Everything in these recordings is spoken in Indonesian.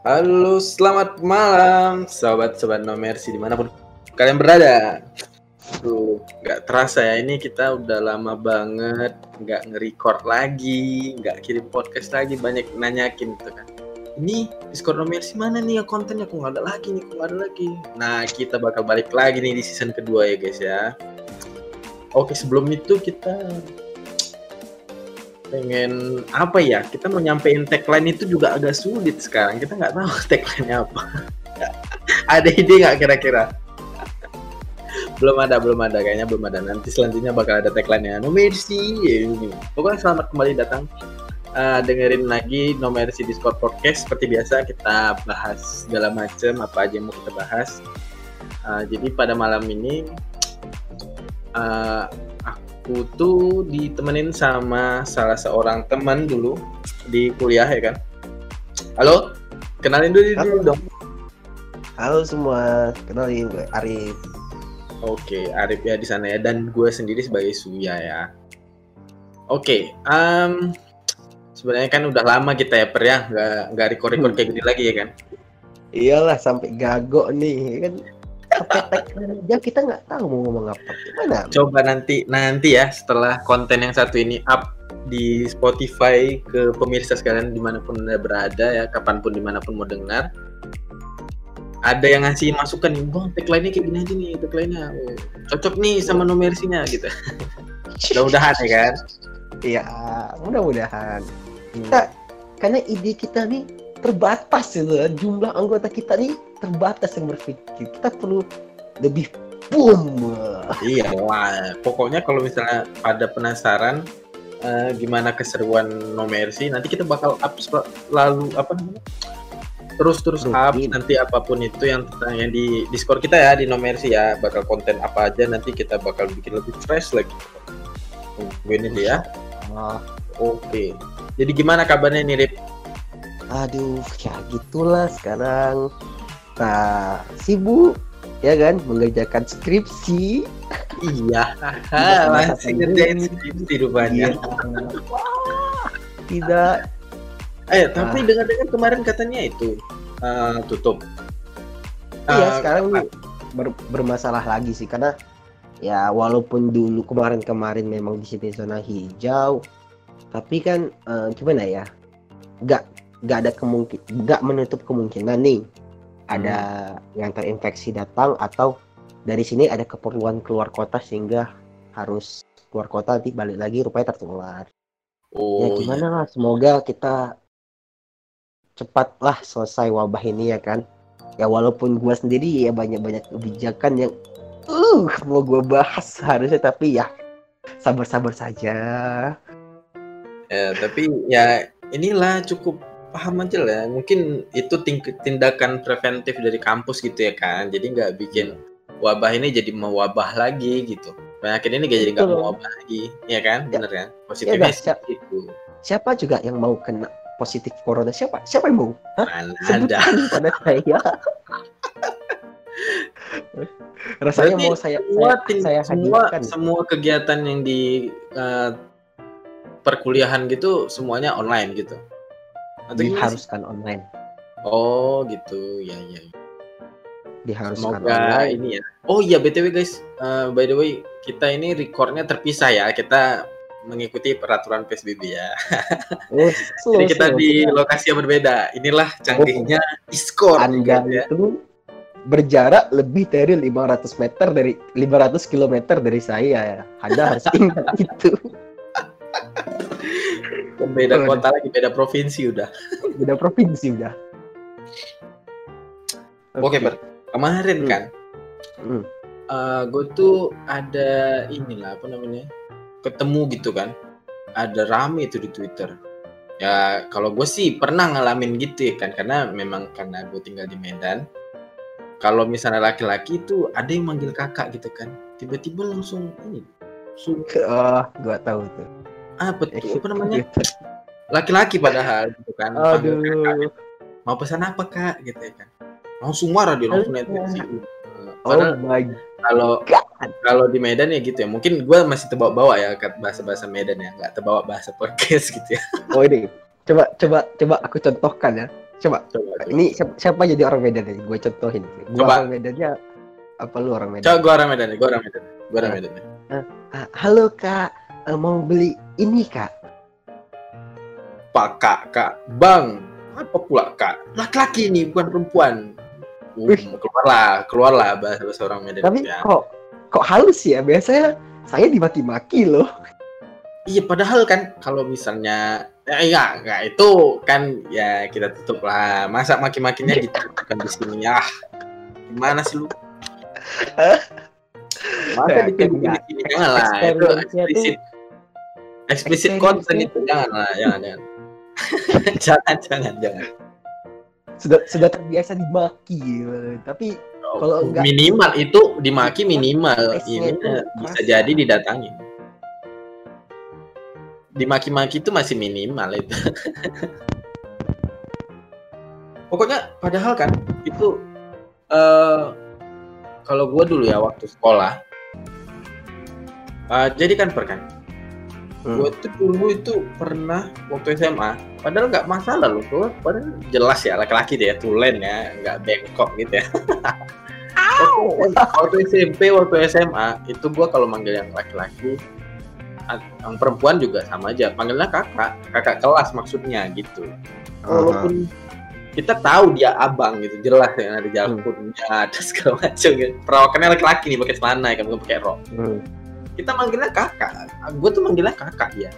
Halo, selamat malam, sobat-sobat No Mercy di mana pun kalian berada. Tuh, nggak terasa ya ini kita udah lama banget nggak nge-record lagi, nggak kirim podcast lagi, banyak nanyakin gitu kan. Ini Discord No Mercy mana nih ya kontennya? Kok nggak ada lagi nih, kok nggak ada lagi. Nah, kita bakal balik lagi nih di season kedua ya guys ya. Oke, sebelum itu kita pengen apa ya kita mau nyampein tagline itu juga agak sulit sekarang. Kita nggak tahu tagline-nya apa. Ada ide nggak kira-kira? Belum ada belum ada. Kayaknya belum ada. Nanti selanjutnya bakal ada tagline-nya. No mercy. Ini. Pokoknya selamat kembali datang. Uh, dengerin lagi no mercy discord podcast. Seperti biasa kita bahas segala macam apa aja yang mau kita bahas. Uh, jadi pada malam ini uh, aku tuh ditemenin sama salah seorang teman dulu di kuliah ya kan. Halo, kenalin dulu, dulu dong. Halo semua, kenalin gue Arif. Oke, Arif ya di sana ya dan gue sendiri sebagai Suya ya. Oke, um, sebenarnya kan udah lama kita ya per ya nggak nggak record record kayak gini lagi ya kan. Iyalah sampai gago nih kan aja kita nggak tahu mau ngomong apa. Gimana? Coba nanti nanti ya setelah konten yang satu ini up di Spotify ke pemirsa sekalian di mana pun anda berada ya kapan pun di mana pun mau dengar. Ada yang ngasih masukan nih bang tagline-nya kayak gini aja nih tagline-nya. Oh, cocok nih sama numerisinya gitu. Mudah-mudahan ya kan? Iya mudah-mudahan. Kita karena ide kita nih terbatas gitu jumlah anggota kita nih terbatas yang berpikir. Kita perlu lebih boom. Iya wah pokoknya kalau misalnya pada penasaran uh, gimana keseruan No Mercy nanti kita bakal up lalu apa namanya? Terus terus up nanti apa pun itu yang yang di Discord kita ya di No Mercy ya. Bakal konten apa aja nanti kita bakal bikin lebih fresh lagi. Tungguin ini ya oke. Okay. jadi gimana kabarnya nih Rip? Aduh ya gitulah sekarang nah sibuk ya kan? Mengerjakan skripsi. Iya. Masih ngerjain skripsi rupanya. Iya. tidak. Eh tapi ah. dengar-dengar kemarin katanya itu uh, tutup. Iya uh, sekarang ber bermasalah lagi sih karena ya walaupun dulu kemarin-kemarin memang di sini zona hijau tapi kan uh, gimana ya? Nggak nggak ada kemungkin nggak menutup kemungkinan nih ada hmm. yang terinfeksi datang atau dari sini ada keperluan keluar kota sehingga harus keluar kota nanti balik lagi rupanya tertular. Ya, oh, ya gimana iya. lah semoga kita cepatlah selesai wabah ini ya kan. Ya walaupun gua sendiri ya banyak-banyak kebijakan yang uh mau gua bahas harusnya tapi ya sabar-sabar saja. Ya, tapi ya inilah cukup paham aja lah. Mungkin itu tindakan preventif dari kampus gitu ya kan. Jadi nggak bikin wabah ini jadi mewabah lagi gitu. Penyakit ini gak jadi nggak mewabah lagi. Ya kan? Ya. bener kan? Positifnya ya, siapa, itu siapa juga yang mau kena positif corona? Siapa? Siapa yang mau? Hah? ada. Pada saya. Rasanya Berarti mau saya semua, saya, saya semua, semua kegiatan yang di uh, perkuliahan gitu semuanya online gitu atau diharuskan online. Oh gitu, ya ya. Diharuskan Semoga online. ini ya. Oh iya btw guys, uh, by the way kita ini recordnya terpisah ya. Kita mengikuti peraturan PSBB ya. Oh, slow, Jadi kita slow, di lokasi yang berbeda. Inilah canggihnya oh, Discord. Anda ya. itu berjarak lebih dari 500 meter dari 500 km dari saya. Anda harus ingat itu beda kota lagi beda provinsi udah. Beda provinsi udah. Oke okay. ber. Kemarin hmm. kan hmm. uh, eh, gue tuh ada inilah apa namanya ketemu gitu kan. Ada rame itu di twitter. Ya kalau gue sih pernah ngalamin gitu ya kan karena memang karena gue tinggal di Medan. Kalau misalnya laki-laki itu ada yang manggil kakak gitu kan tiba-tiba langsung ini langsung oh gue tahu tuh apa tuh apa namanya laki-laki padahal gitu kan Aduh. mau pesan apa kak gitu ya kan langsung marah dia langsung netflix oh my kalau kalau di Medan ya gitu ya mungkin gue masih terbawa-bawa ya bahasa bahasa Medan ya nggak terbawa bahasa podcast gitu ya oh ini coba coba coba aku contohkan ya Coba, Coba, coba. ini siapa, siapa jadi orang Medan nih? Gue contohin. Gue Coba. orang Medannya apa lu orang Medan? Coba gua orang Medan nih, gua orang Medan. Gua orang Medan. nih. Ah, halo kak, Eh, mau beli ini kak? Pak Kak, Kak, Bang. Apa pula Kak? Laki-laki ini bukan perempuan. Uh, Wih. keluarlah, keluarlah bahasa bahasa orang Medan. Tapi ya. kok kok halus ya? Biasanya saya dimaki-maki loh. Iya, padahal kan kalau misalnya ya enggak, enggak itu kan ya kita tutup lah. Masa maki-makinya gitu kan di sini ya. Gimana sih lu? Masa Ya, enggak. sini jangan lah. Itu eksplisit. Eksplisit Experience-nya content itu jangan lah, jangan jangan. jangan jangan jangan. Sudah sudah terbiasa dimaki, tapi Kalau enggak- minimal itu dimaki minimal Esnya ini itu eh, bisa jadi didatangin. Dimaki-maki itu masih minimal itu. Pokoknya padahal kan itu eh kalau gua dulu ya waktu sekolah eh, jadi kan per kan Hmm. gue tuh dulu itu pernah waktu SMA padahal nggak masalah loh gue padahal jelas ya laki-laki dia tulen ya nggak bengkok gitu ya waktu, waktu SMP waktu SMA itu gue kalau manggil yang laki-laki yang perempuan juga sama aja panggilnya kakak kakak kelas maksudnya gitu walaupun kita tahu dia abang gitu jelas ya ada jalurnya ada segala macam gitu. perawakannya laki-laki nih pakai celana kan bukan pakai rok Hmm. Kita manggilnya kakak. Gue tuh manggilnya kakak ya.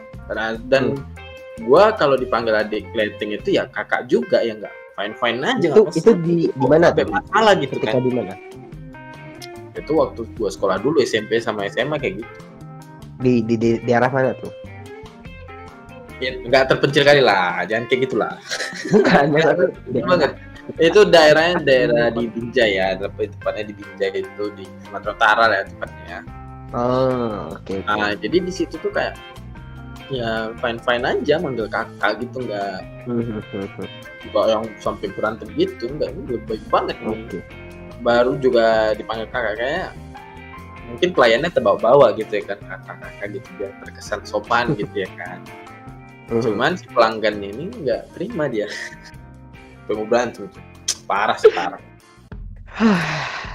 Dan gue kalau dipanggil adik kleting itu ya kakak juga ya nggak? Fine fine aja. Itu itu di di mana tuh? masalah gitu Ketika kan. di mana? itu waktu gue sekolah dulu SMP sama SMA kayak gitu. Di di di, arah mana tuh? ya, nggak terpencil kali lah. Jangan kayak gitulah. Bukan, Itu banget. Itu daerahnya daerah di Binjai ya. Tepat- tepatnya di Binjai itu di Sumatera Utara lah ya tepatnya Oh, oke. oke. nah jadi di situ tuh kayak ya fine fine aja manggil kakak gitu nggak Hmm, hmm, hmm, hmm. nggak yang sampai berantem gitu nggak ini baik banget nih baru juga dipanggil kakak kayak mungkin pelayannya terbawa-bawa gitu ya kan kakak-kakak gitu biar terkesan sopan gitu ya kan Hmm. cuman si pelanggan ini nggak terima dia mau berantem parah sih parah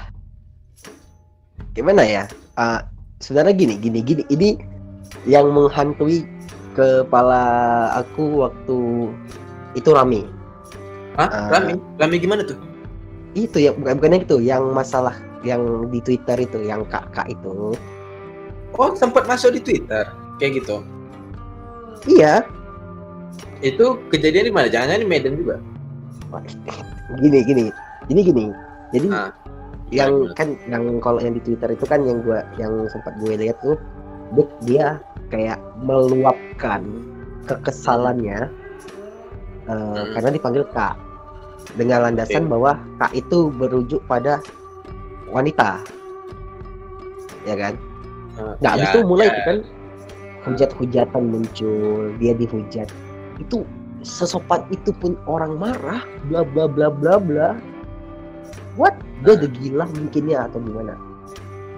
Gimana ya? Ah, sebenarnya gini, gini, gini. Ini yang menghantui kepala aku waktu itu rame. Hah? Ah. Rami? Rami gimana tuh? Itu ya, bukan bukan yang itu, yang masalah yang di Twitter itu, yang kakak itu. Oh sempat masuk di Twitter kayak gitu Iya, itu kejadian di mana? Jangan-jangan di Medan juga? gini, gini. Ini gini. Jadi Ah, yang gimana? kan yang kalau yang di Twitter itu kan yang gua yang sempat gue lihat tuh dia, dia kayak meluapkan kekesalannya eh, Hmm. karena dipanggil kak dengan landasan Oke. bahwa kak itu berujuk pada wanita ya kan Ah, nah ya, itu mulai ya. itu kan hujat-hujatan muncul dia dihujat itu sesopan itu pun orang marah bla bla bla bla bla what dia udah gila mungkin ya atau gimana?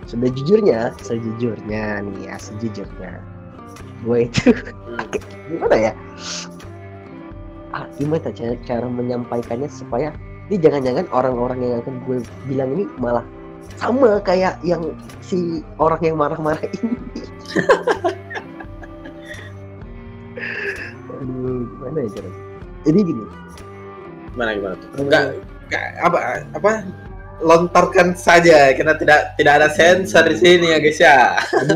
Sudah jujurnya sejujurnya nih ya sejujurnya. Gue itu gimana ya? Ah gimana cara, cara menyampaikannya supaya ini jangan-jangan orang-orang yang akan gue bilang ini malah sama kayak yang si orang yang marah-marah ini. Aduh gimana ya cara? Jadi gini. Gimana gimana tuh? Enggak, enggak apa apa lontarkan saja karena tidak tidak ada sensor di sini ya guys ya.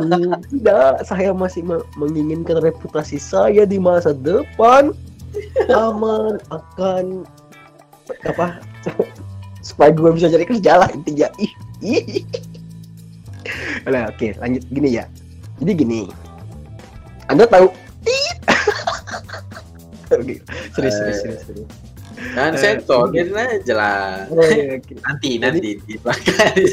tidak saya masih me- menginginkan reputasi saya di masa depan aman akan apa supaya gue bisa cari kerja lah intinya. Nah, oke lanjut gini ya jadi gini anda tahu. Oke, serius, serius, serius, serius. Eh, sensor, biarin aja lah. Oh, iya. Nanti Jadi- nanti belakang.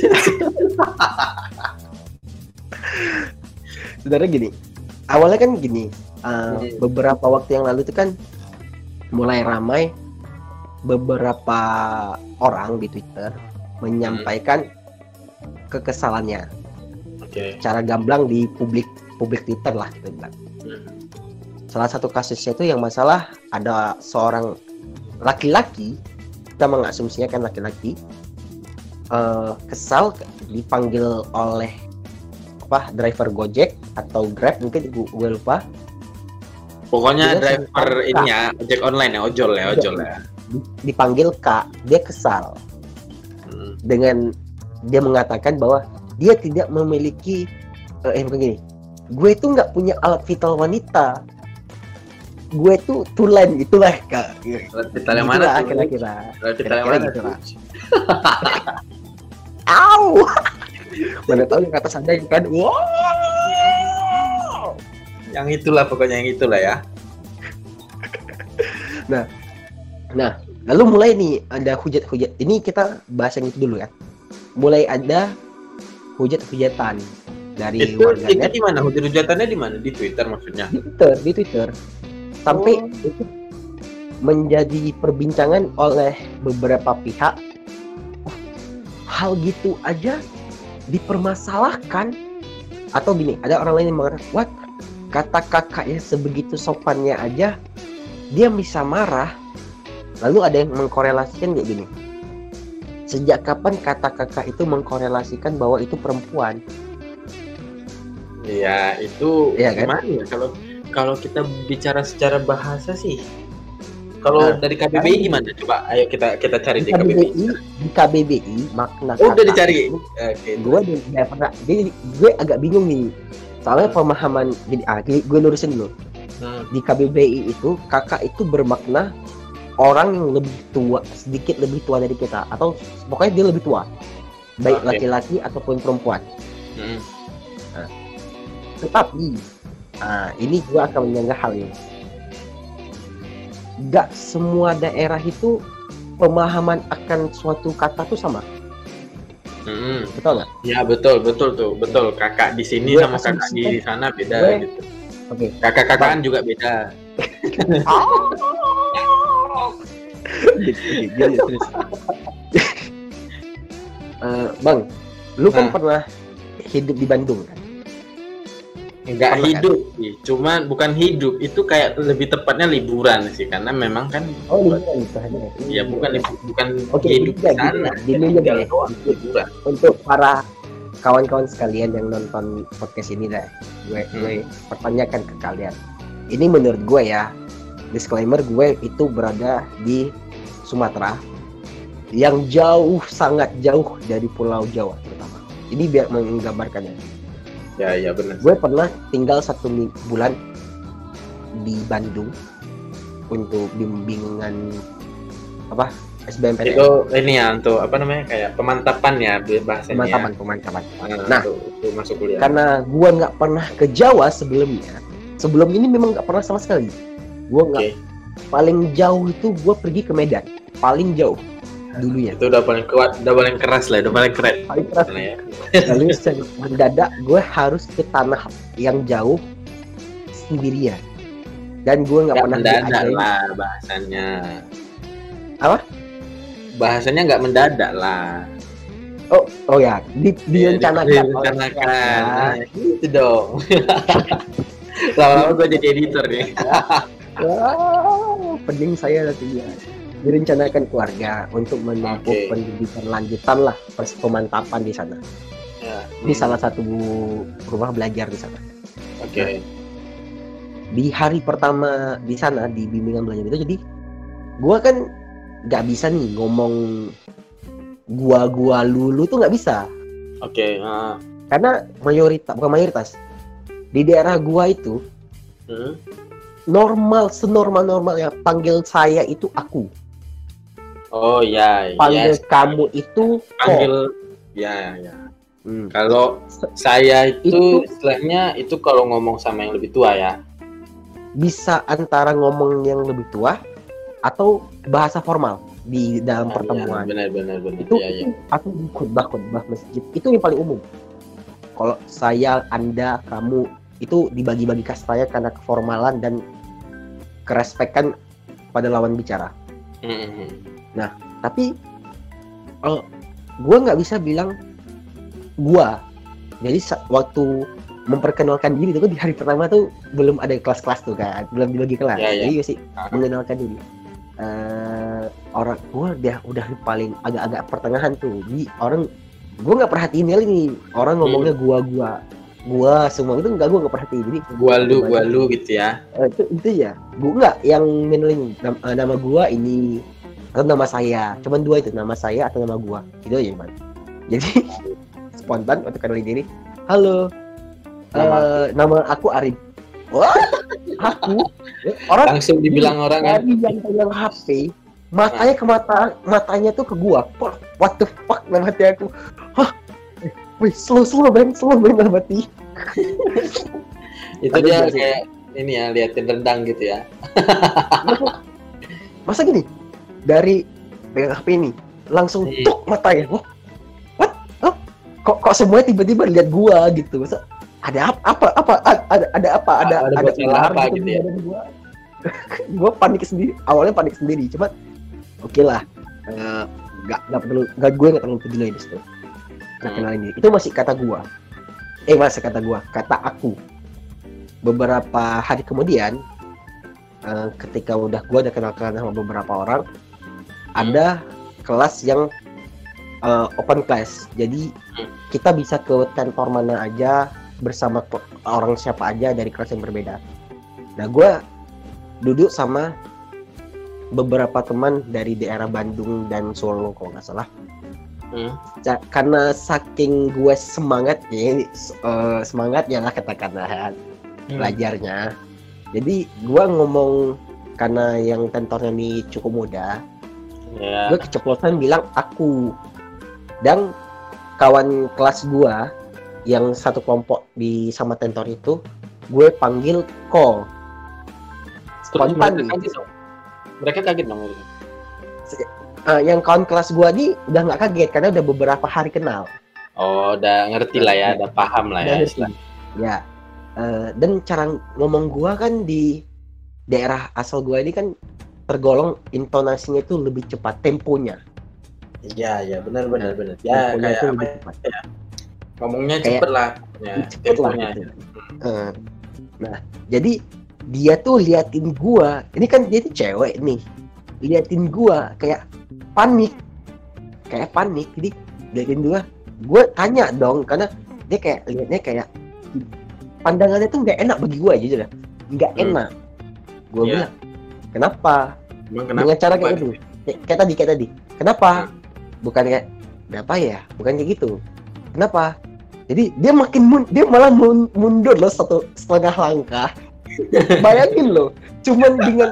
sebenarnya gini awalnya kan gini uh, Hmm. beberapa waktu yang lalu itu kan mulai ramai beberapa orang di Twitter menyampaikan kekesalannya Oke. cara gamblang di publik publik Twitter lah kita bilang Hmm. salah satu kasusnya itu yang masalah ada seorang laki-laki kita mengasumsinya kan laki-laki uh, kesal dipanggil oleh apa driver Gojek atau Grab mungkin gue, gue lupa. Pokoknya dia driver ini ya ojek online ya ojol ya ojol ya. Dipanggil kak dia kesal. Hmm. dengan dia mengatakan bahwa dia tidak memiliki uh, eh begini gue itu nggak punya alat vital wanita gue tuh tulen itulah kak vital yang mana kira-kira vital yang mana Au! Mana tahu yang kata saya kan, wow! Yang itulah pokoknya yang itulah ya. nah, nah, lalu mulai nih ada hujat-hujat. Ini kita bahas yang itu dulu ya. Mulai ada hujat-hujatan dari itu, warganet. Itu di mana? Hujat-hujatannya di mana? Di Twitter maksudnya? Di Twitter, di Twitter. Sampai oh. itu menjadi perbincangan oleh beberapa pihak. Hal gitu aja dipermasalahkan. Atau gini ada orang lain yang mengatakan what? Kata kakaknya sebegitu sopannya aja dia bisa marah. Lalu ada yang mengkorelasikan kayak gini. Sejak kapan kata kakak itu mengkorelasikan bahwa itu perempuan? Iya itu ya, kan? ya kalau kalau kita bicara secara bahasa sih kalau nah, dari KBBI kan, gimana? Coba ayo kita kita cari di KBBI. KBBI di KBBI makna Oh, udah dicari. Oke. Okay. Gue udah pernah. Jadi gue agak bingung nih. Soalnya hmm. pemahaman jadi ah, gue lurusin dulu. Hmm. Di KBBI itu kakak itu bermakna orang yang lebih tua, sedikit lebih tua dari kita atau pokoknya dia lebih tua. Baik laki-laki okay. ataupun perempuan. Hmm. Nah, tetapi nah, ini gue akan menyanggah hal ini gak semua daerah itu pemahaman akan suatu kata tuh sama. Hmm. Betul nggak? Ya betul betul tuh betul kakak di sini gue sama kakak di sana beda gue, gitu. Oke. Okay. Kakak kakaan juga beda. uh, bang, lu kan nah. pernah hidup di Bandung kan? Nggak hidup sih cuman bukan hidup itu kayak lebih tepatnya liburan sih karena memang kan oh liburan itu hanya ya bukan bukan Oke, hidup di sana gini ya, liburan. Untuk para kawan-kawan sekalian yang nonton podcast ini deh gue hmm. gue pertanyakan ke kalian. Ini menurut gue ya disclaimer gue itu berada di Sumatera yang jauh sangat jauh dari Pulau Jawa terutama. Ini biar menggambarkannya ya ya benar. Gue pernah tinggal satu bulan di Bandung untuk bimbingan apa SBMPTN itu ini ya untuk apa namanya kayak pemantapan ya bahasanya. Pemantapan pemantapan. Nah, nah untuk, untuk masuk kuliah. karena gue nggak pernah ke Jawa sebelumnya sebelum ini memang nggak pernah sama sekali. Gue nggak okay. paling jauh itu gue pergi ke Medan. Paling jauh dulu ya. Itu udah paling kuat udah paling keras lah udah paling keren. Paling keras. Ya. lalu mendadak gue harus ke tanah yang jauh sendirian dan gue nggak pernah mendadak lah bahasanya. Apa? Bahasanya nggak mendadak lah. Oh oh ya di direncanakan. ya, direncanakan. Nah, itu dong. Lama-lama gue jadi editor nih wow pening saya nantinya direncanakan keluarga untuk menempuh okay. pendidikan lanjutan lah pemantapan di sana. Ya. Ini hmm. salah satu rumah belajar di sana. Oke. Okay. Nah, di hari pertama di sana di bimbingan belajar itu jadi gua kan nggak bisa nih ngomong gua gua lulu tuh nggak bisa. Oke. Okay. Uh. Karena mayoritas bukan mayoritas di daerah gua itu hmm? normal senormal normal ya panggil saya itu aku Oh ya. Panggil yes. kamu itu panggil ya ya. Hmm. Kalau saya itu, itu istilahnya itu kalau ngomong sama yang lebih tua ya. Bisa antara ngomong yang lebih tua atau bahasa formal di dalam ya, pertemuan. Ya, benar benar benar. Itu, ya, ya. atau khutbah khutbah masjid itu yang paling umum. Kalau saya, anda, kamu itu dibagi-bagi kastanya karena keformalan dan kerespekan pada lawan bicara. Mm -hmm. Nah, tapi uh, gue nggak bisa bilang gue. Jadi waktu memperkenalkan diri itu di hari pertama tuh belum ada kelas-kelas tuh kan, belum dibagi kelas. Yeah, yeah. Jadi masih uh mengenalkan diri. uh, orang gue udah udah paling agak-agak pertengahan tuh di orang gue nggak perhatiin ini orang ngomongnya gua gua gua semua itu enggak gua nggak perhatiin jadi gua lu gua lu gitu ya uh, itu itu ya gua nggak yang middling nama, nama gua ini atau nama saya cuman dua itu nama saya atau nama gua. Itu aja man jadi spontan untuk kenalin diri. Halo. Nama, uh, nama aku Arif Wah, aku? Orang langsung dibilang orang dari yang pegang HP matanya ke mata matanya tuh ke gua. What the fuck dalam hati aku. Hah? Wih slow slow bang slow bang dalam hati. Itu dia kayak ini ya liatin rendang gitu ya. Masa gini dari pegang HP ini langsung hmm. tuk matanya wah what? Oh, kok kok semuanya tiba-tiba lihat gua gitu? Masa ada apa apa apa ada ada apa? Ada ada, ada ular apa gitu, gitu ya? gua. Gua panik sendiri awalnya panik sendiri cuma oke okay lah uh, nggak nggak perlu nggak gue nggak terlalu peduli di situ nggak kenal ini itu masih kata gua. Eh masih kata gua. Kata aku. Beberapa hari kemudian uh, ketika udah gua udah kenal kenal sama beberapa orang ada kelas yang uh, open class jadi kita bisa ke kantor mana aja bersama orang siapa aja dari kelas yang berbeda nah gua duduk sama beberapa teman dari daerah Bandung dan Solo kalau nggak salah hmm. karena saking gue semangat ya uh, semangat ya lah katakanlah hmm. belajarnya jadi gue ngomong karena yang tentornya ini cukup muda yeah. gue keceplosan bilang aku. Dan kawan kelas gue yang satu kelompok di sama tentor itu gue panggil call spontan. mereka kaget dong? Uh, yang kawan kelas gua nih udah nggak kaget karena udah beberapa hari kenal. Oh udah ngerti lah ya udah paham lah ya. Ya uh, dan cara ngomong gua kan di daerah asal gua ini kan tergolong intonasinya itu lebih cepat temponya Iya, ya benar benar benar. Ya kayak apa ya? Ngomongnya kayak, cepet lah. Ya, cepet lah. Gitu. Uh, nah, jadi dia tuh liatin gua ini kan dia tuh cewek nih liatin gua kayak panik kayak panik jadi liatin gua gua tanya dong karena dia kayak liatnya kayak pandangannya tuh nggak enak bagi gua aja lah nggak hmm. enak gua yeah. bilang kenapa kenapa? dengan cara kayak itu kayak tadi kayak tadi kenapa hmm. bukan kayak apa ya bukan kayak gitu kenapa jadi dia makin mun dia malah mundur loh satu setengah langkah Bayangin loh, cuman dengan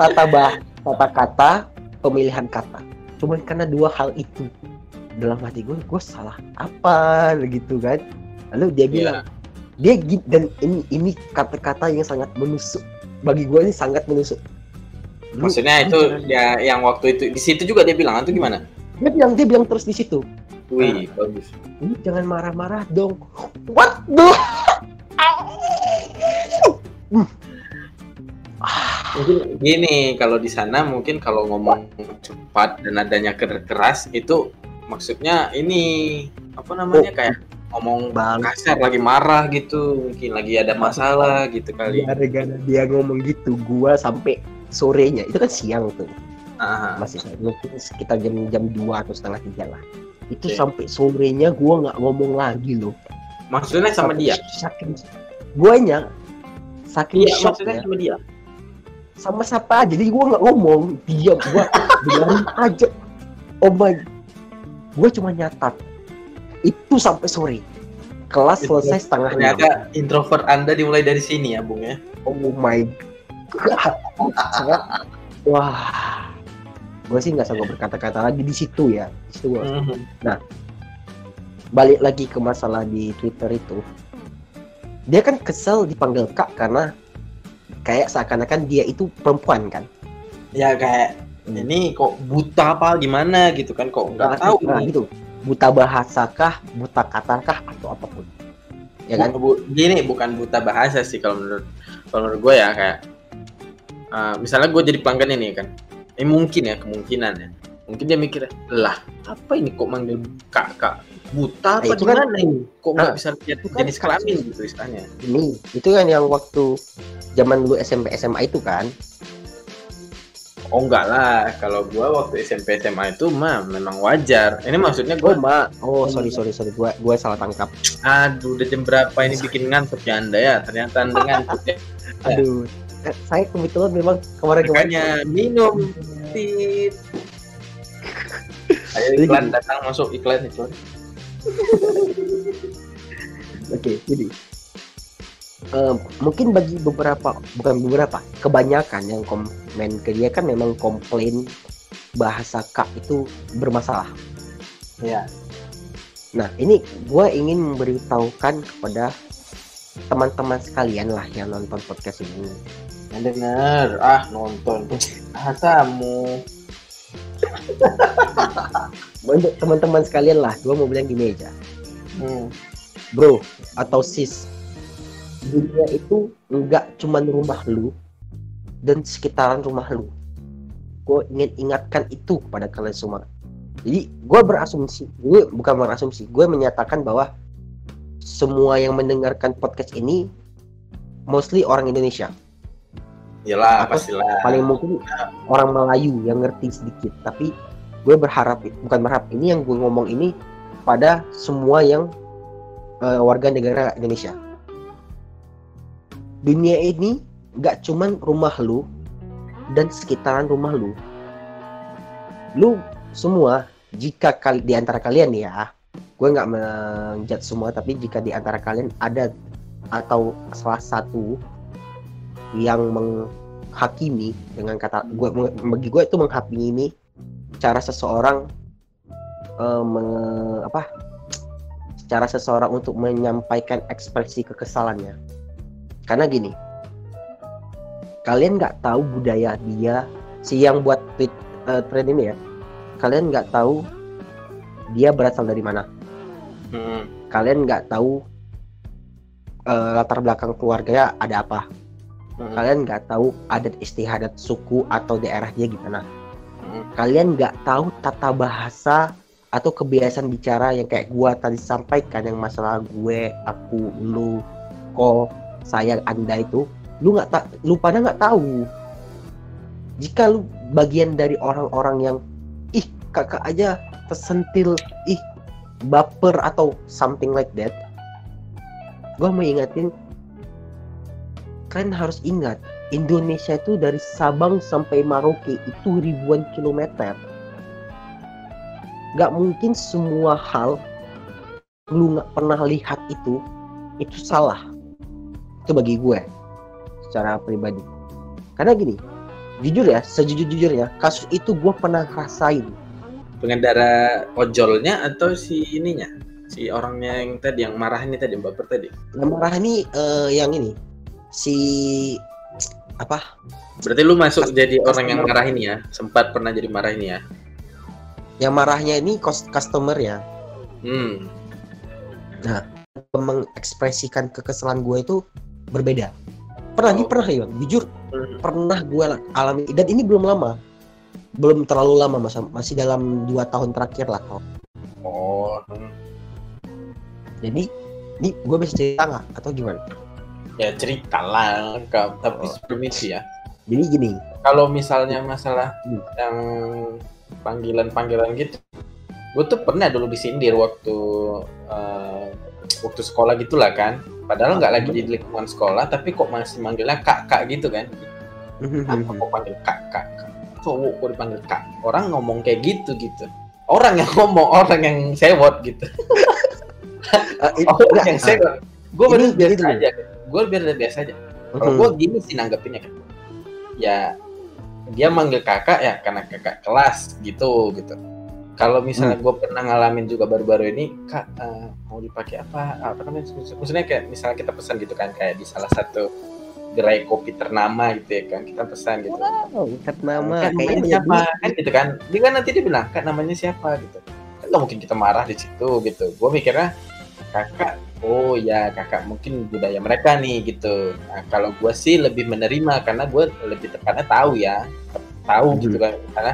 tata bah, tata kata, pemilihan kata. Cuman karena dua hal itu dalam hati gue, gue salah apa gitu kan? Lalu dia iya. bilang, yeah. dia dan ini ini kata-kata yang sangat menusuk bagi gue ini sangat menusuk. Maksudnya itu ya yang waktu itu di situ juga dia bilang itu gimana? Dia bilang dia bilang terus di situ. Wih, nah, bagus. Ini jangan marah-marah dong. What the? mungkin gini kalau di sana mungkin kalau ngomong cepat dan adanya keras itu maksudnya ini apa namanya kayak ngomong kasar lagi marah gitu mungkin lagi ada masalah gitu kali gara-gara dia ngomong gitu gua sampai sorenya. Itu kan siang tuh. Aha. masih mungkin sekitar jam jam dua atau setengah tiga lah. Itu okay. sampai sorenya gua nggak ngomong lagi loh. Maksudnya sama dia? saking guanya saking iya, maksudnya sama dia? Sama siapa? Aja jadi gue nggak ngomong. Diam gue biarin aja. Oh my gue cuma nyatat. Itu sampai sore. Kelas selesai setengah ternyata introvert anda dimulai dari sini ya bung ya? Oh my god wah. Gue sih nggak sanggup berkata-kata lagi di situ ya di situ gue mm -hmm. nah balik lagi ke masalah di twitter itu. Dia kan kesel dipanggil kak karena kayak seakan-akan dia itu perempuan kan? Ya kayak ini kok buta apa gimana? gitu kan kok nggak nah, tahu nah, gitu? Buta bahasakah buta katakah atau apa pun. Ya kan? Bu, gini bukan buta bahasa sih kalau menurut kalau menurut gue ya kayak uh, misalnya gue jadi pelanggan ini kan ini mungkin ya kemungkinan ya mungkin dia mikir lah apa ini kok manggil kakak buta nah, apa itu gimana kan, ini kok nggak nah, bisa lihat kan jenis kelamin gitu istilahnya ini itu kan yang waktu zaman dulu SMP SMA itu kan Oh enggak lah, kalau gua waktu SMP SMA itu mah memang wajar. Ini maksudnya Oh, gua Mbak. Oh, sorry sorry sorry. Gua gua salah tangkap. aduh udah jam berapa ini bikin ngantuk ya Anda ya. Ternyata Anda ngantuk ya. Aduh. Eh, saya kebetulan memang kemarin-kemarin Makanya minum tit. Ayo iklan datang masuk iklan iklan. Oke, jadi eh, mungkin bagi beberapa bukan beberapa kebanyakan yang komen ke dia kan memang komplain bahasa kak itu bermasalah. Ya. Nah ini gue ingin memberitahukan kepada teman-teman sekalian lah yang nonton podcast ini. Yang denger, ah nonton bahasamu. Untuk teman-teman sekalian lah, gue mau bilang gini aja, Hmm. bro atau sis, dunia itu nggak cuman rumah lu dan sekitaran rumah lu. Gue ingin ingatkan itu kepada kalian semua. Jadi gue berasumsi, gue bukan berasumsi, gue menyatakan bahwa semua yang mendengarkan podcast ini mostly orang Indonesia. Yalah, Atau pastilah. Paling mungkin orang Melayu yang ngerti sedikit. Tapi gue berharap, bukan berharap, ini yang gue ngomong ini pada semua yang eh, warga negara Indonesia. Dunia ini nggak cuman rumah lu dan sekitaran rumah lu. Lu semua jika kali di antara kalian ya, gue nggak menjat semua, tapi jika di antara kalian ada atau salah satu yang menghakimi dengan kata gue bagi gue itu menghakimi cara seseorang eh, me- apa cara seseorang untuk menyampaikan ekspresi kekesalannya. Karena gini kalian nggak tahu budaya dia si yang buat tweet eh, thread ini ya kalian nggak tahu dia berasal dari mana Hmm. kalian nggak tahu eh, latar belakang keluarganya ada apa Hmm. kalian nggak tahu adat istiadat suku atau daerah dia gimana Hmm. kalian nggak tahu tata bahasa atau kebiasaan bicara yang kayak gua tadi sampaikan yang masalah gue aku lu kok saya anda itu lu nggak tak lu pada nggak tahu jika lu bagian dari orang-orang yang ih kakak aja tersentil ih baper atau something like that gua mau ingatin kalian harus ingat Indonesia itu dari Sabang sampai Maroke itu ribuan kilometer. Gak mungkin semua hal lu nggak pernah lihat itu itu salah. Itu bagi gue secara pribadi. Karena gini, jujur ya, sejujur-jujurnya kasus itu gue pernah rasain. Pengendara ojolnya atau si ininya? Si orangnya yang tadi yang marah ini tadi, baper tadi. Yang marah ini eh, yang ini si apa Berarti lu masuk jadi orang yang marah ini ya? Sempat pernah jadi marah ini ya? yang marahnya ini cus- customer ya Hmm. mengekspresikan kekesalan gue itu berbeda. Pernah nih Oh. pernah ya, jujur Hmm. pernah gue alami dan ini belum lama, belum terlalu lama masa masih dalam dua tahun terakhir lah. Oh. hmm. Jadi ini gue bisa cerita nggak atau gimana? Ya cerita lah. Tapi Oh. sebelum itu ya. Jadi gini, Kalau misalnya masalah Hmm. yang panggilan-panggilan gitu, gue tuh pernah dulu disindir waktu eh, waktu sekolah gitulah kan. Padahal nggak lagi di lingkungan sekolah, tapi kok masih manggilnya kak-kak gitu kan. Apa kok panggil kak-kak? Cowok kok dipanggil kak? Orang ngomong kayak gitu gitu. Orang yang ngomong, orang yang sewot gitu. Eh, ini- Orang enggak, yang ah, sewot. Gue bener biasa ini aja. Gue biar biasa aja. Kalau gue gini sih nanggepinnya kan. Ya dia manggil kakak ya karena kakak kelas gitu gitu. Kalau misalnya gue pernah ngalamin juga baru-baru ini, kak eh, mau dipakai apa? Apa namanya? Maksudnya kayak misalnya kita pesan gitu kan, kayak di salah satu gerai kopi ternama gitu ya kan, kita pesan gitu. Wow, ikat nama Kak, kayaknya siapa? duit. Kan gitu kan. Dia kan nanti dia bilang, kak namanya siapa gitu. Kan nggak mungkin kita marah di situ gitu. Gue mikirnya kakak, oh ya kakak mungkin budaya mereka nih gitu. Nah kalau gue sih lebih menerima karena gue lebih tepatnya tahu ya, tahu Mhm. gitu kan. Karena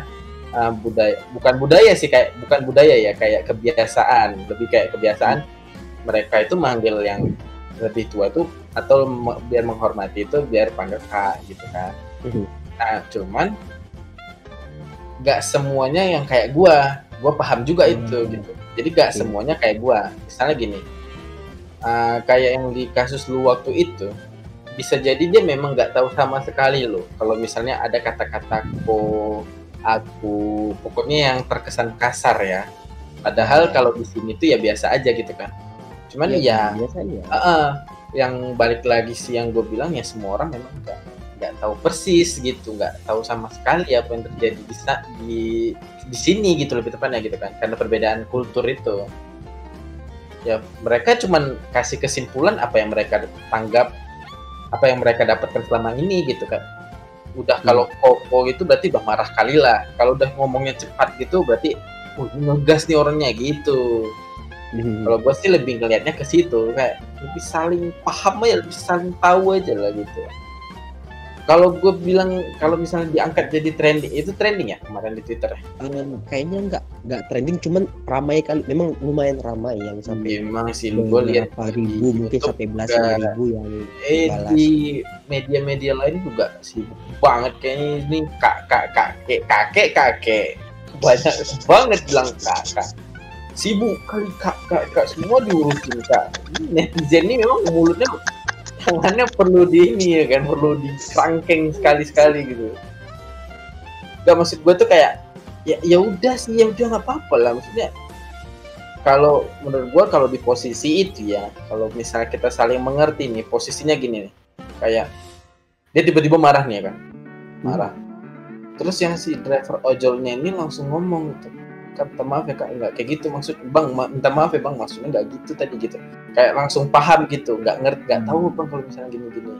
uh, budaya, bukan budaya sih kayak bukan budaya ya kayak kebiasaan, lebih kayak kebiasaan mereka itu manggil yang lebih tua tuh atau biar menghormati itu biar panggil kak gitu kan. Mhm. Nah, cuman nggak semuanya yang kayak gua gua paham juga Hmm. itu gitu jadi nggak Oke. semuanya kayak gua misalnya gini uh, kayak yang di kasus lu waktu itu bisa jadi dia memang nggak tahu sama sekali loh kalau misalnya ada kata-kata ko aku pokoknya yang terkesan kasar ya padahal Ya. kalau di sini tuh ya biasa aja gitu kan cuman ya biasanya Heeh, yang balik lagi sih yang gue bilang ya semua orang memang nggak nggak tahu persis gitu nggak tahu sama sekali apa yang terjadi di di di sini gitu lebih tepatnya gitu kan. Karena perbedaan kultur itu. Ya mereka cuman kasih kesimpulan apa yang mereka tanggap apa yang mereka dapatkan selama ini gitu kan. Udah kalau koko itu berarti udah marah kali lah. Kalau udah ngomongnya cepat gitu berarti oh, ngegas nih orangnya gitu Hmm. kalau gue sih lebih ngelihatnya ke situ kayak lebih saling paham aja lebih saling tahu aja lah gitu kalau gue bilang kalau misalnya diangkat jadi trending itu trending ya kemarin di twitter? Em, kayaknya nggak nggak trending cuman ramai kali memang lumayan ramai yang sampai memang sih gue lihat ribu mungkin YouTube sampai belasan ribu yang eh balas. di media-media lain juga sibuk banget kayaknya ini kak kak kakek kakek kakek banyak banget bilang kakak sibuk kali kak. Kak kak semua diurusin kak. Netizen ini memang mulutnya tangannya perlu di ini ya kan perlu dikerangkeng sekali sekali gitu. Gak maksud gue tuh kayak ya ya udah sih ya udah nggak apa-apa lah. Maksudnya kalau menurut gue kalau di posisi itu ya kalau misalnya kita saling mengerti nih posisinya gini nih. Kayak dia tiba-tiba marah nih ya kan? Marah. Terus yang si driver ojolnya ini langsung ngomong gitu kan minta maaf ya kak. Nggak kayak gitu maksud bang ma- minta maaf ya bang maksudnya nggak gitu tadi gitu. Kayak langsung paham gitu nggak ngerti nggak tahu bang kalau misalnya gini-gini.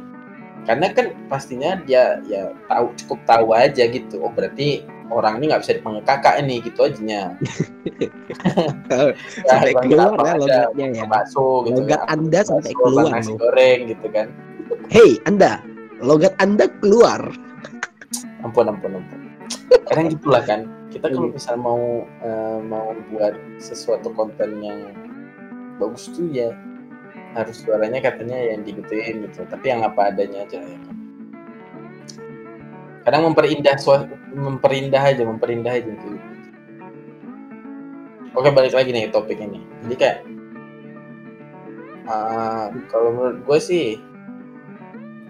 Karena kan pastinya dia ya tahu cukup tahu aja gitu oh berarti orang ini nggak bisa dipanggil kakak ini gitu aja. Nya sampai Bang, keluar ya aja, logatnya ya. bakso gitu logat kan. anda sampai keluar. nasi goreng gitu kan. Hei anda logat anda keluar. Ampun ampun ampun. Kadang gitulah kan kita kalau Iya. misal mau eh, mau buat sesuatu konten yang bagus tuh ya harus suaranya katanya yang digituin gitu. Tapi yang apa adanya aja ya. Kadang memperindah suara memperindah aja memperindah aja gitu. Oke balik lagi nih topik ini. Jadi kayak ah, kalau menurut gue sih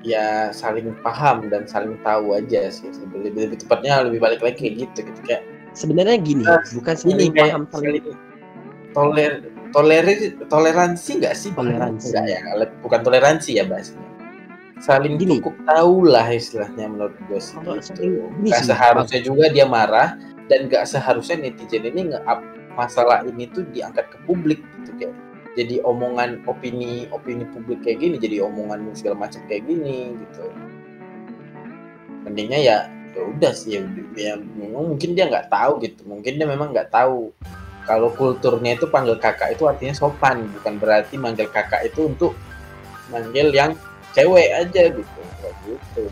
ya saling paham dan saling tahu aja sih. Lebih, lebih, lebih tepatnya lebih balik lagi kayak gitu. Gitu kayak sebenarnya gini Ah, bukan ini kayak paham saling toler tolerir toleransi nggak sih Toleransi. Nggak ya? Bukan toleransi ya bahasanya saling Gini. cukup tahu lah istilahnya menurut gue sih Kalau gitu. sih, seharusnya juga dia marah dan nggak seharusnya netizen ini nge-up masalah ini tuh diangkat ke publik gitu kayak. Jadi omongan opini opini publik kayak gini jadi omongan segala macam kayak gini gitu. Mendingnya ya ya udah sih ya, ya memang mungkin dia nggak tahu gitu. Mungkin dia memang nggak tahu. Kalau kulturnya itu panggil kakak itu artinya sopan. Bukan berarti manggil kakak itu untuk manggil yang cewek aja gitu. Nggak gitu.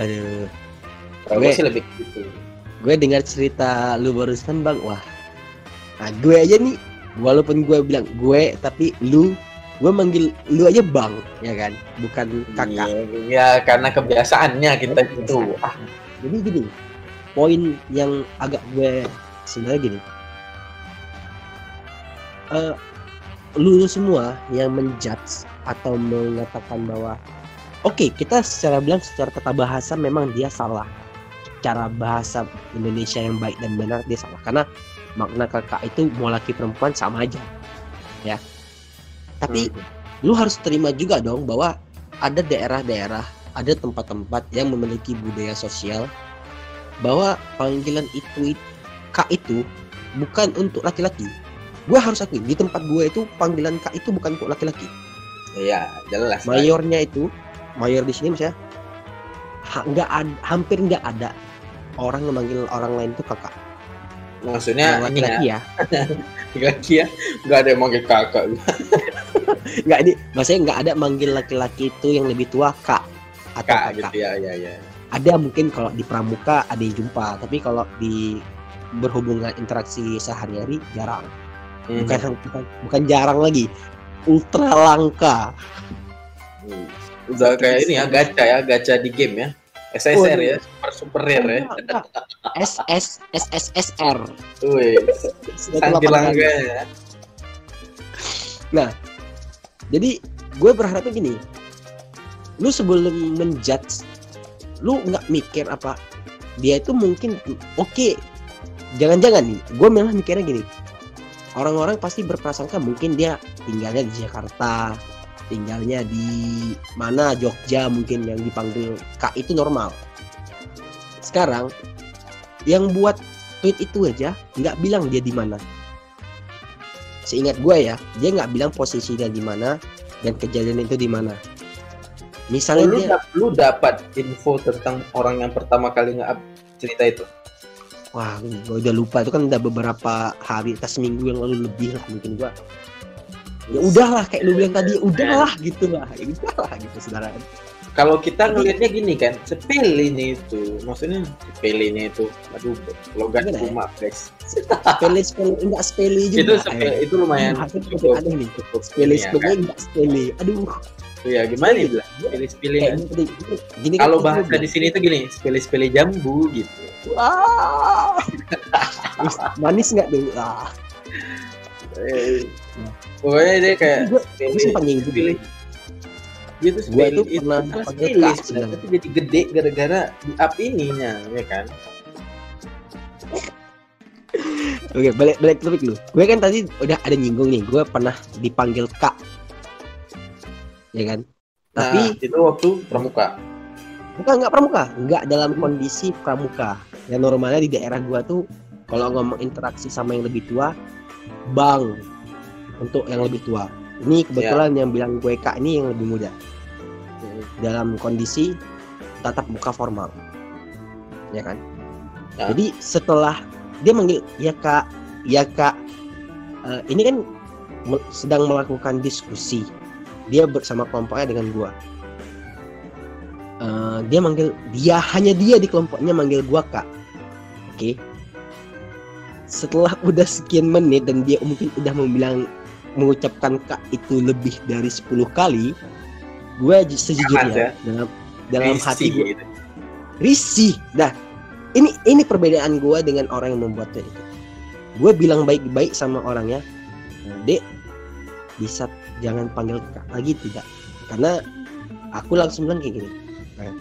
Aduh. Kalau gue sih lebih gitu. gue dengar cerita lu barusan bang wah. Nah, gue aja nih. Walaupun gue bilang gue tapi lu gue manggil lu aja bang ya kan? Bukan kakak. Iya, ya karena kebiasaannya kita gitu. Ah, jadi gini poin yang agak gue sebenarnya gini. Eh, lu semua yang menjudge atau mengatakan bahwa oke kita secara bilang secara tata bahasa memang dia salah. Cara bahasa Indonesia yang baik dan benar dia salah. Karena makna kakak itu mau laki perempuan sama aja. Ya tapi lu harus terima juga dong bahwa ada daerah-daerah ada tempat-tempat yang memiliki budaya sosial bahwa panggilan itu kak itu bukan untuk laki-laki. Gue harus akui di tempat gue itu panggilan kak itu bukan untuk laki-laki. Iya, jelas. mayornya itu mayor di sini misalnya ha- nggak hampir nggak ada orang yang manggil orang lain itu kakak Maksudnya Yang ini ya, laki-laki ya ya, nggak ada yang manggil kakak. nggak ini maksudnya nggak ada manggil laki-laki itu yang lebih tua kak atau Kak kakak gitu ya, ya, ya. ada mungkin kalau di pramuka ada yang jumpa tapi kalau di berhubungan interaksi sehari-hari jarang Hmm. bukan bukan bukan jarang lagi ultra langka Hmm. Udah kayak ini ya, gacha ya, gacha di game ya. SSR Waduh. ya, Super rare ya. S S S S S R. Wih, Santilangga ya. Nah, jadi gue berharapnya gini, lu sebelum menjudge, lu nggak mikir apa dia itu mungkin oke, okay, jangan-jangan nih, gue malah mikirnya gini, orang-orang pasti berprasangka mungkin dia tinggalnya di Jakarta, tinggalnya di mana Jogja mungkin yang dipanggil Kak itu normal. Sekarang yang buat tweet itu aja nggak bilang dia di mana. Seingat gue ya dia nggak bilang posisinya di mana dan kejadian itu di mana. Misalnya lu, dia lu dapat info tentang orang yang pertama kali nge cerita itu? Wah gue udah lupa. Itu kan udah beberapa hari atas minggu yang lalu lebih lah mungkin gue ya udahlah kayak lu bilang tadi udahlah gitu lah. Ya udahlah gitu saudara kalau kita ngelihatnya gini kan sepele itu. Maksudnya sepele itu aduh logat ya? rumah guys. Sepele sepele enggak sepele juga. Itu sepele, itu lumayan Nah, cukup, ada nih. cukup sepele ya, sepele kan? enggak sepele. Aduh. Ya gimana ya bilang sepele sepele. Kayak gini, kan kalau bahasa di sini tuh gini sepele sepele jambu gitu. Wah. Manis nggak tuh? Ah. Eh, pokoknya dia kayak gue sepele sempat nyinggung dia tuh Gua itu pernah sebenarnya. tapi jadi gede gara-gara di up ininya ya kan Oke, balik balik topik dulu. Gue kan tadi udah ada nyinggung nih. Gue pernah dipanggil kak, ya kan? nah, Tapi itu waktu pramuka bukan nggak pramuka, nggak dalam kondisi pramuka. Yang normalnya di daerah gua tuh kalau ngomong interaksi sama yang lebih tua, bang untuk yang lebih tua. Ini kebetulan yang bilang gue kak ini yang lebih muda. Dalam kondisi tatap muka formal, ya kan? Ya. Jadi setelah dia manggil ya kak, ya kak, Eh, ini kan sedang melakukan diskusi. Dia bersama kelompoknya dengan gua. Eh, dia manggil dia hanya dia di kelompoknya manggil gua kak. Oke. Setelah udah sekian menit dan dia mungkin udah membilang mengucapkan kak itu lebih dari 10 kali, gue ya. sejujurnya dalam dalam Risih hati gue gitu. risih. Nah, ini ini perbedaan gue dengan orang yang membuat tweet itu. Gue bilang baik-baik sama orangnya, dek bisa jangan panggil kak lagi tidak, karena aku langsung bilang kayak gini. "Eh,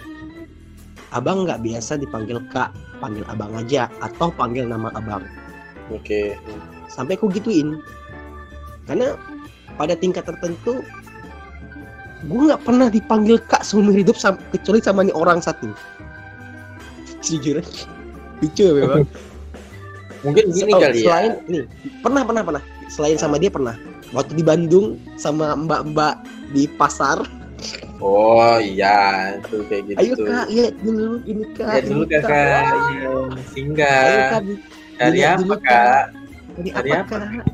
Abang nggak biasa dipanggil kak, panggil abang aja atau panggil nama abang. oke Sampai aku gituin, karena pada tingkat tertentu gue nggak pernah dipanggil kak seumur hidup sam- kecuali sama nih orang satu. Jujur, lucu ya, memang. mungkin gini Oh, kali selain ya nih pernah pernah pernah. Selain sama dia pernah. Waktu di Bandung sama mbak-mbak di pasar. Oh iya. Itu kayak gitu. Ayo kak. Lihat dulu ini kak. Ya dulu kakak Wah, iya. Ayo singgah kak dilihat apa kak? Apa apa? kak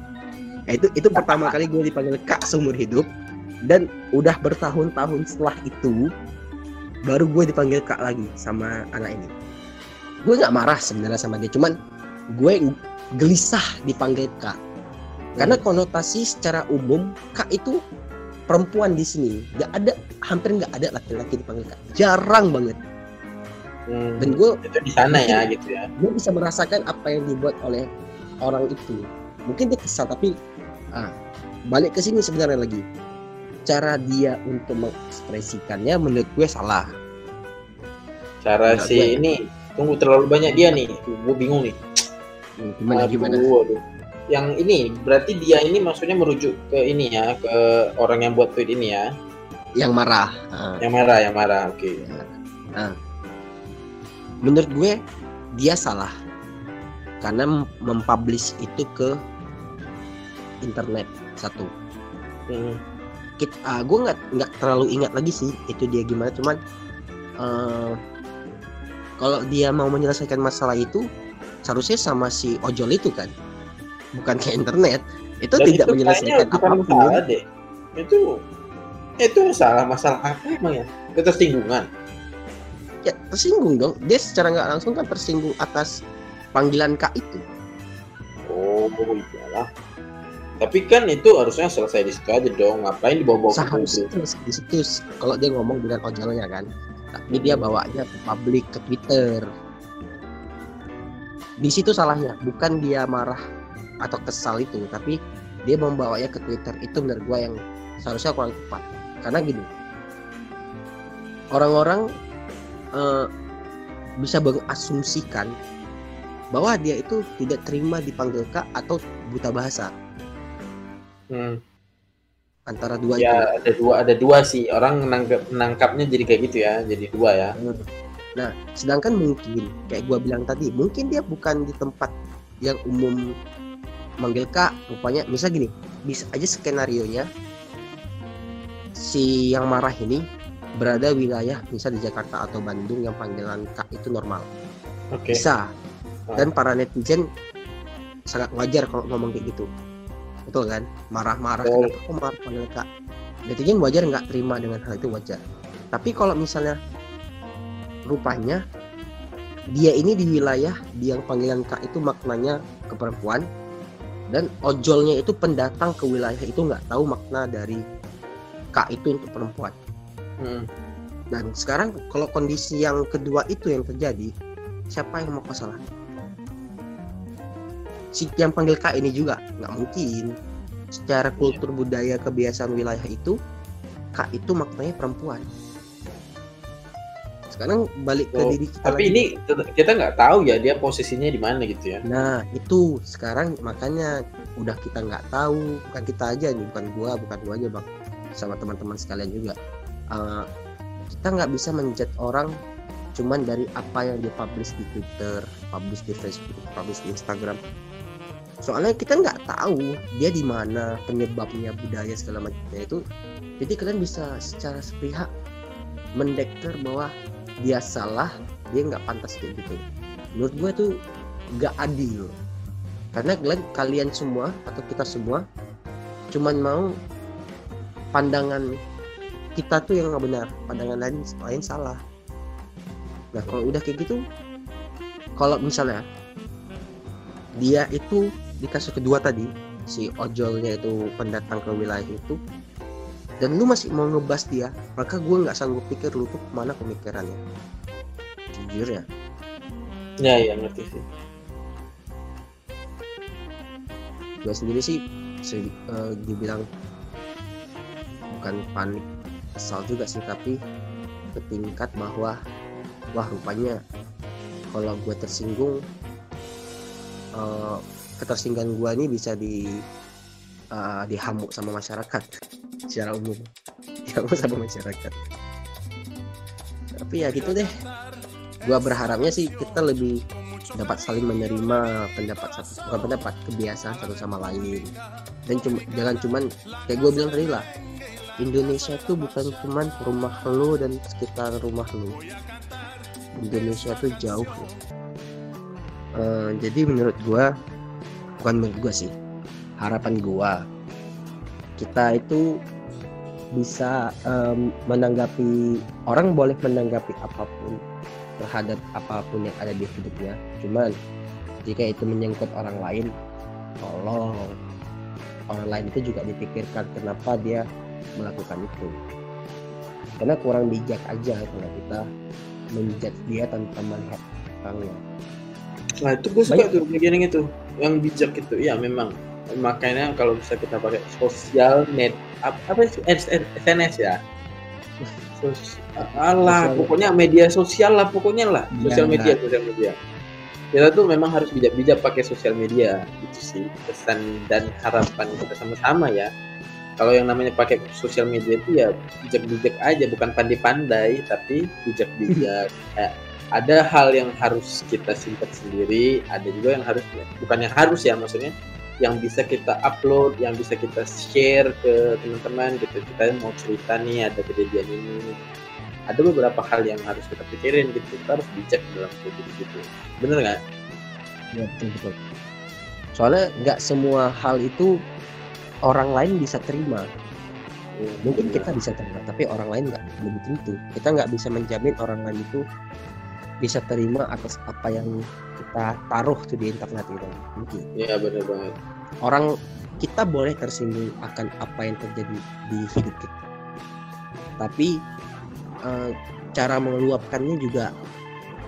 Nah, itu itu pertama kali gue dipanggil kak seumur hidup. Dan udah bertahun-tahun setelah itu baru gue dipanggil kak lagi sama anak ini. Gue nggak marah sebenarnya sama dia cuman gue gelisah dipanggil kak. Karena konotasi secara umum kak itu perempuan di sini. Nggak ada hampir nggak ada laki-laki dipanggil kak. Jarang banget. Hmm, dan gue itu di sana ya gitu ya. gue bisa merasakan apa yang dibuat oleh orang itu. Mungkin dia kesal tapi ah, balik ke sini sebenarnya lagi. Cara dia untuk mengekspresikannya menurut gue salah. Cara Enggak, si gue- ini tunggu terlalu banyak dia nih. Gue bingung nih. Hmm, gimana Aduh, gimana? aduh. yang ini berarti dia ini maksudnya merujuk ke ini ya ke orang yang buat tweet ini ya? Yang marah. Ah, yang marah yang marah oke. Menurut gue dia salah. Karena mem- mempublish itu ke internet satu. Hmm. Kit- ah, gue nggak nggak terlalu ingat lagi sih itu dia gimana cuman eh, kalau dia mau menyelesaikan masalah itu seharusnya sama si ojol itu kan bukan ke internet. Itu Dan tidak itu menyelesaikan apa pun. masalah deh itu itu masalah masalah apa emang ya? Ketersinggungan. Ya tersinggung dong. Dia secara nggak langsung kan tersinggung atas panggilan kak itu. Oh iyalah tapi kan itu harusnya selesai di situ aja dong ngapain dibawa-bawa ke publik? di situ kalau dia ngomong dengan ojolnya kan tapi dia bawanya ke publik ke Twitter. Di situ salahnya bukan dia marah atau kesal itu tapi dia membawanya ke Twitter. Itu menurut gue yang seharusnya kurang tepat. Karena gini orang-orang uh, bisa mengasumsikan bahwa dia itu tidak terima dipanggil kak atau buta bahasa hmm. antara dua ya itu. ada dua ada dua sih orang menangkap menangkapnya jadi kayak gitu ya jadi dua ya hmm. nah sedangkan mungkin kayak gua bilang tadi mungkin dia bukan di tempat yang umum manggil kak rupanya misal gini bisa aja skenario nya si yang marah ini berada wilayah misal di Jakarta atau Bandung yang panggilan kak itu normal okay. bisa dan para netizen sangat wajar kalau ngomong kayak gitu betul kan? Marah-marah oh. kenapa kok marah panggil kak? Netizen wajar nggak terima dengan hal itu? Wajar. Tapi kalau misalnya rupanya dia ini di wilayah yang panggilan kak itu maknanya ke perempuan dan ojolnya itu pendatang ke wilayah itu nggak tahu makna dari kak itu untuk perempuan. Hmm. dan sekarang kalau kondisi yang kedua itu yang terjadi siapa yang mau salah si yang panggil kak ini juga. Nggak mungkin. Secara kultur budaya kebiasaan wilayah itu kak itu maknanya perempuan. Sekarang balik ke oh, diri kita tapi lagi. ini kita nggak tahu ya dia posisinya di mana gitu ya. Nah itu. Sekarang makanya udah kita nggak tahu. Bukan kita aja nih bukan gua bukan gua aja bang. Sama teman-teman sekalian juga. Uh, kita nggak bisa menjat orang cuman dari apa yang dia publish di Twitter, publish di Facebook, publish di Instagram. Soalnya kita nggak tahu dia di mana penyebabnya budaya segala macamnya itu. Jadi kalian bisa secara sepihak mendeklar bahwa dia salah dia nggak pantas kayak gitu. Menurut gue tuh nggak adil. Karena kalian kalian semua atau kita semua cuman mau pandangan kita tuh yang nggak benar. Pandangan lain lain salah. Nah kalau udah kayak gitu kalau misalnya dia itu di kasus kedua tadi si ojolnya itu pendatang ke wilayah itu dan lu masih mau ngebas dia maka gue nggak sanggup pikir lu tuh mana pemikirannya. Jujur ya. Ya ya ngerti sih. Gue sendiri sih se uh, dibilang bukan panik kesal juga sih tapi ketingkat bahwa wah rupanya kalau gue tersinggung uh, ketersinggungan gue ini bisa di uh, dihamuk sama masyarakat secara umum. Yang sama masyarakat. Tapi ya gitu deh. Gua berharapnya sih kita lebih dapat saling menerima pendapat satu bukan pendapat kebiasaan satu sama lain. Dan cuma jangan cuman kayak gue bilang tadi lah Indonesia itu bukan cuman rumah lo dan sekitar rumah lo Indonesia tuh jauh uh, jadi menurut gue bukan menurut gue sih. Harapan gue kita itu bisa um, menanggapi orang boleh menanggapi apa pun terhadap apa pun yang ada di hidupnya. Cuman jika itu menyangkut orang lain tolong. Orang lain itu juga dipikirkan kenapa dia melakukan itu. Karena kurang bijak aja kalau kita menjudge dia tanpa melihat orangnya nah itu gue suka tuh bagian itu. Yang bijak itu. Ya memang. Makanya kalau bisa kita pakai sosial net apa, apa sih? SNS ya? Sos, Allah pokoknya media sosial lah pokoknya lah. Iya, sosial media sosial media. Kita tuh memang harus bijak-bijak pakai sosial media. Itu sih pesan dan harapan kita sama-sama ya. Kalau yang namanya pakai sosial media itu ya bijak-bijak aja bukan pandai-pandai tapi bijak-bijak. Ya, ada hal yang harus kita simpan sendiri ada juga yang harus bukan yang harus ya maksudnya yang bisa kita upload, yang bisa kita share ke teman-teman gitu. Kita mau cerita nih ada kejadian ini. Ada beberapa hal yang harus kita pikirin gitu. Kita harus bijak dalam kejadian gitu. Bener nggak? Ya betul betul. Soalnya nggak semua hal itu orang lain bisa terima. Ya, Mungkin kita bisa terima, tapi orang lain nggak belum tentu. Kita nggak bisa menjamin orang lain itu bisa terima atas apa yang kita taruh tuh di internet itu. Mungkin. Iya benar banget. Orang kita boleh tersinggung akan apa yang terjadi di hidup kita. Tapi uh, cara meluapkannya juga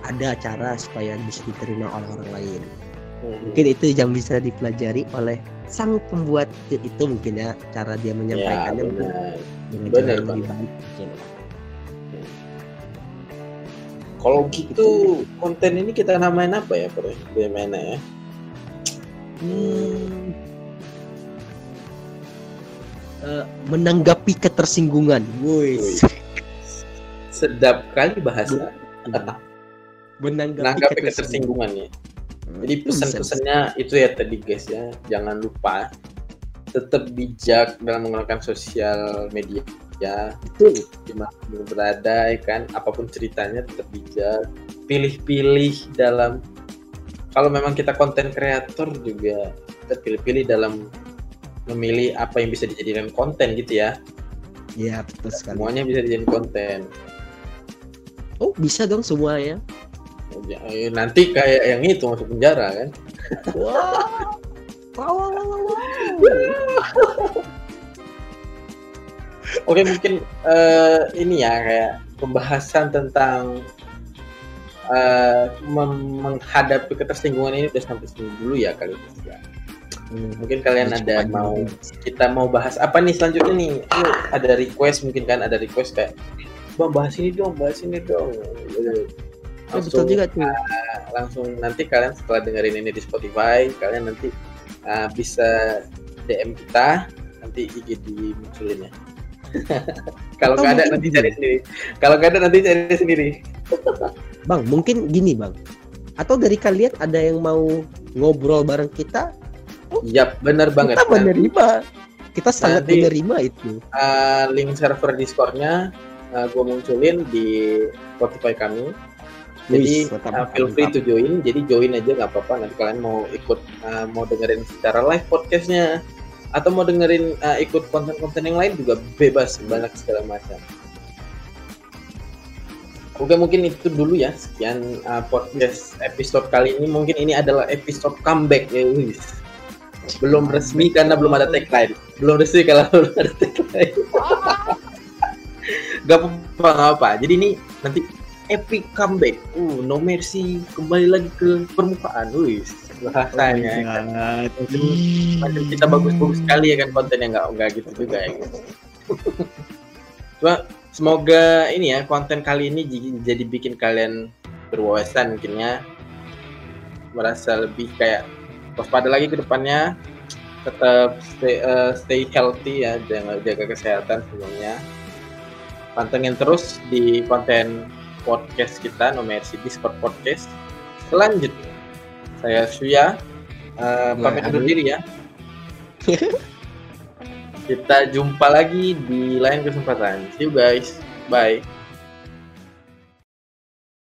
ada cara supaya bisa diterima oleh orang lain. Hmm. mungkin itu yang bisa dipelajari oleh sang pembuat itu mungkin ya cara dia ya menyampaikannya. mungkin benar dengan Benar, cara yang lebih baik mungkin. Kalau gitu. konten ini kita namain apa ya Bro? Bagaimana ya? Hmm. Eh, menanggapi ketersinggungan, woi. Wih. sedap kali bahasa. Menanggapi menanggapi ketersinggungan. ya. Hmm, Jadi pesan-pesannya itu ya tadi guys ya, jangan lupa tetap bijak dalam menggunakan sosial media ya. Betul. Di mana pun berada ya kan, apa pun ceritanya tetap bijak. Pilih-pilih dalam kalau memang kita konten kreator juga kita pilih-pilih dalam memilih apa yang bisa dijadikan konten gitu ya. Ya betul sekali. Semuanya bisa dijadikan konten. Oh bisa dong semuanya. Ya, eh, Nanti kayak yang itu masuk penjara kan. Wow. Wow, wow, wow, wow. Oke mungkin eh, ini ya kayak pembahasan tentang mem- menghadapi ketersinggungan ini udah sampai sini dulu ya kali ini. ya. Hmm, Mungkin kalian ada mau kita mau bahas apa nih selanjutnya nih? Ada request mungkin kan ada request kayak bang bahas ini dong, bahas ini dong. Gitu. Oh, betul juga tuh. langsung nanti kalian setelah dengerin ini di Spotify kalian nanti uh, bisa DM kita nanti IG dimunculin ya kalau nggak ada nanti cari sendiri kalau nggak ada nanti cari sendiri Bang, mungkin gini bang. Atau dari kalian ada yang mau ngobrol bareng kita? Yap benar banget Kita menerima. Kita sangat Nanti- menerima itu. uh, link server Discordnya uh, gue munculin di Spotify kami jadi mantap, uh, feel free mantap. to join jadi join aja nggak apa-apa nanti kalian mau ikut uh, mau dengerin secara live podcastnya atau mau dengerin uh, ikut konten-konten yang lain juga bebas banyak segala macam. Oke mungkin itu dulu ya sekian uh, podcast episode kali ini. Mungkin ini adalah episode comeback ya wis. belum resmi karena belum ada tagline. Belum resmi kalau belum ada tagline. Gak apa-apa gak apa jadi ini nanti epic comeback. Uh no mercy. Kembali lagi ke permukaan wis bahasanya ya kan. Macam kita bagus-bagus sekali ya kan kontennya nggak nggak gitu juga ya. Cuma semoga ini ya konten kali ini jadi bikin kalian berwawasan mungkin ya. Merasa lebih kayak waspada lagi ke depannya. Tetap stay, eh, stay healthy ya jangan jaga kesehatan semuanya. Pantengin terus di konten podcast kita No Mercy Discord Podcast. Selanjutnya saya Suya. Eh, pamit undur diri ya. Kita jumpa lagi di lain kesempatan. See you guys. Bye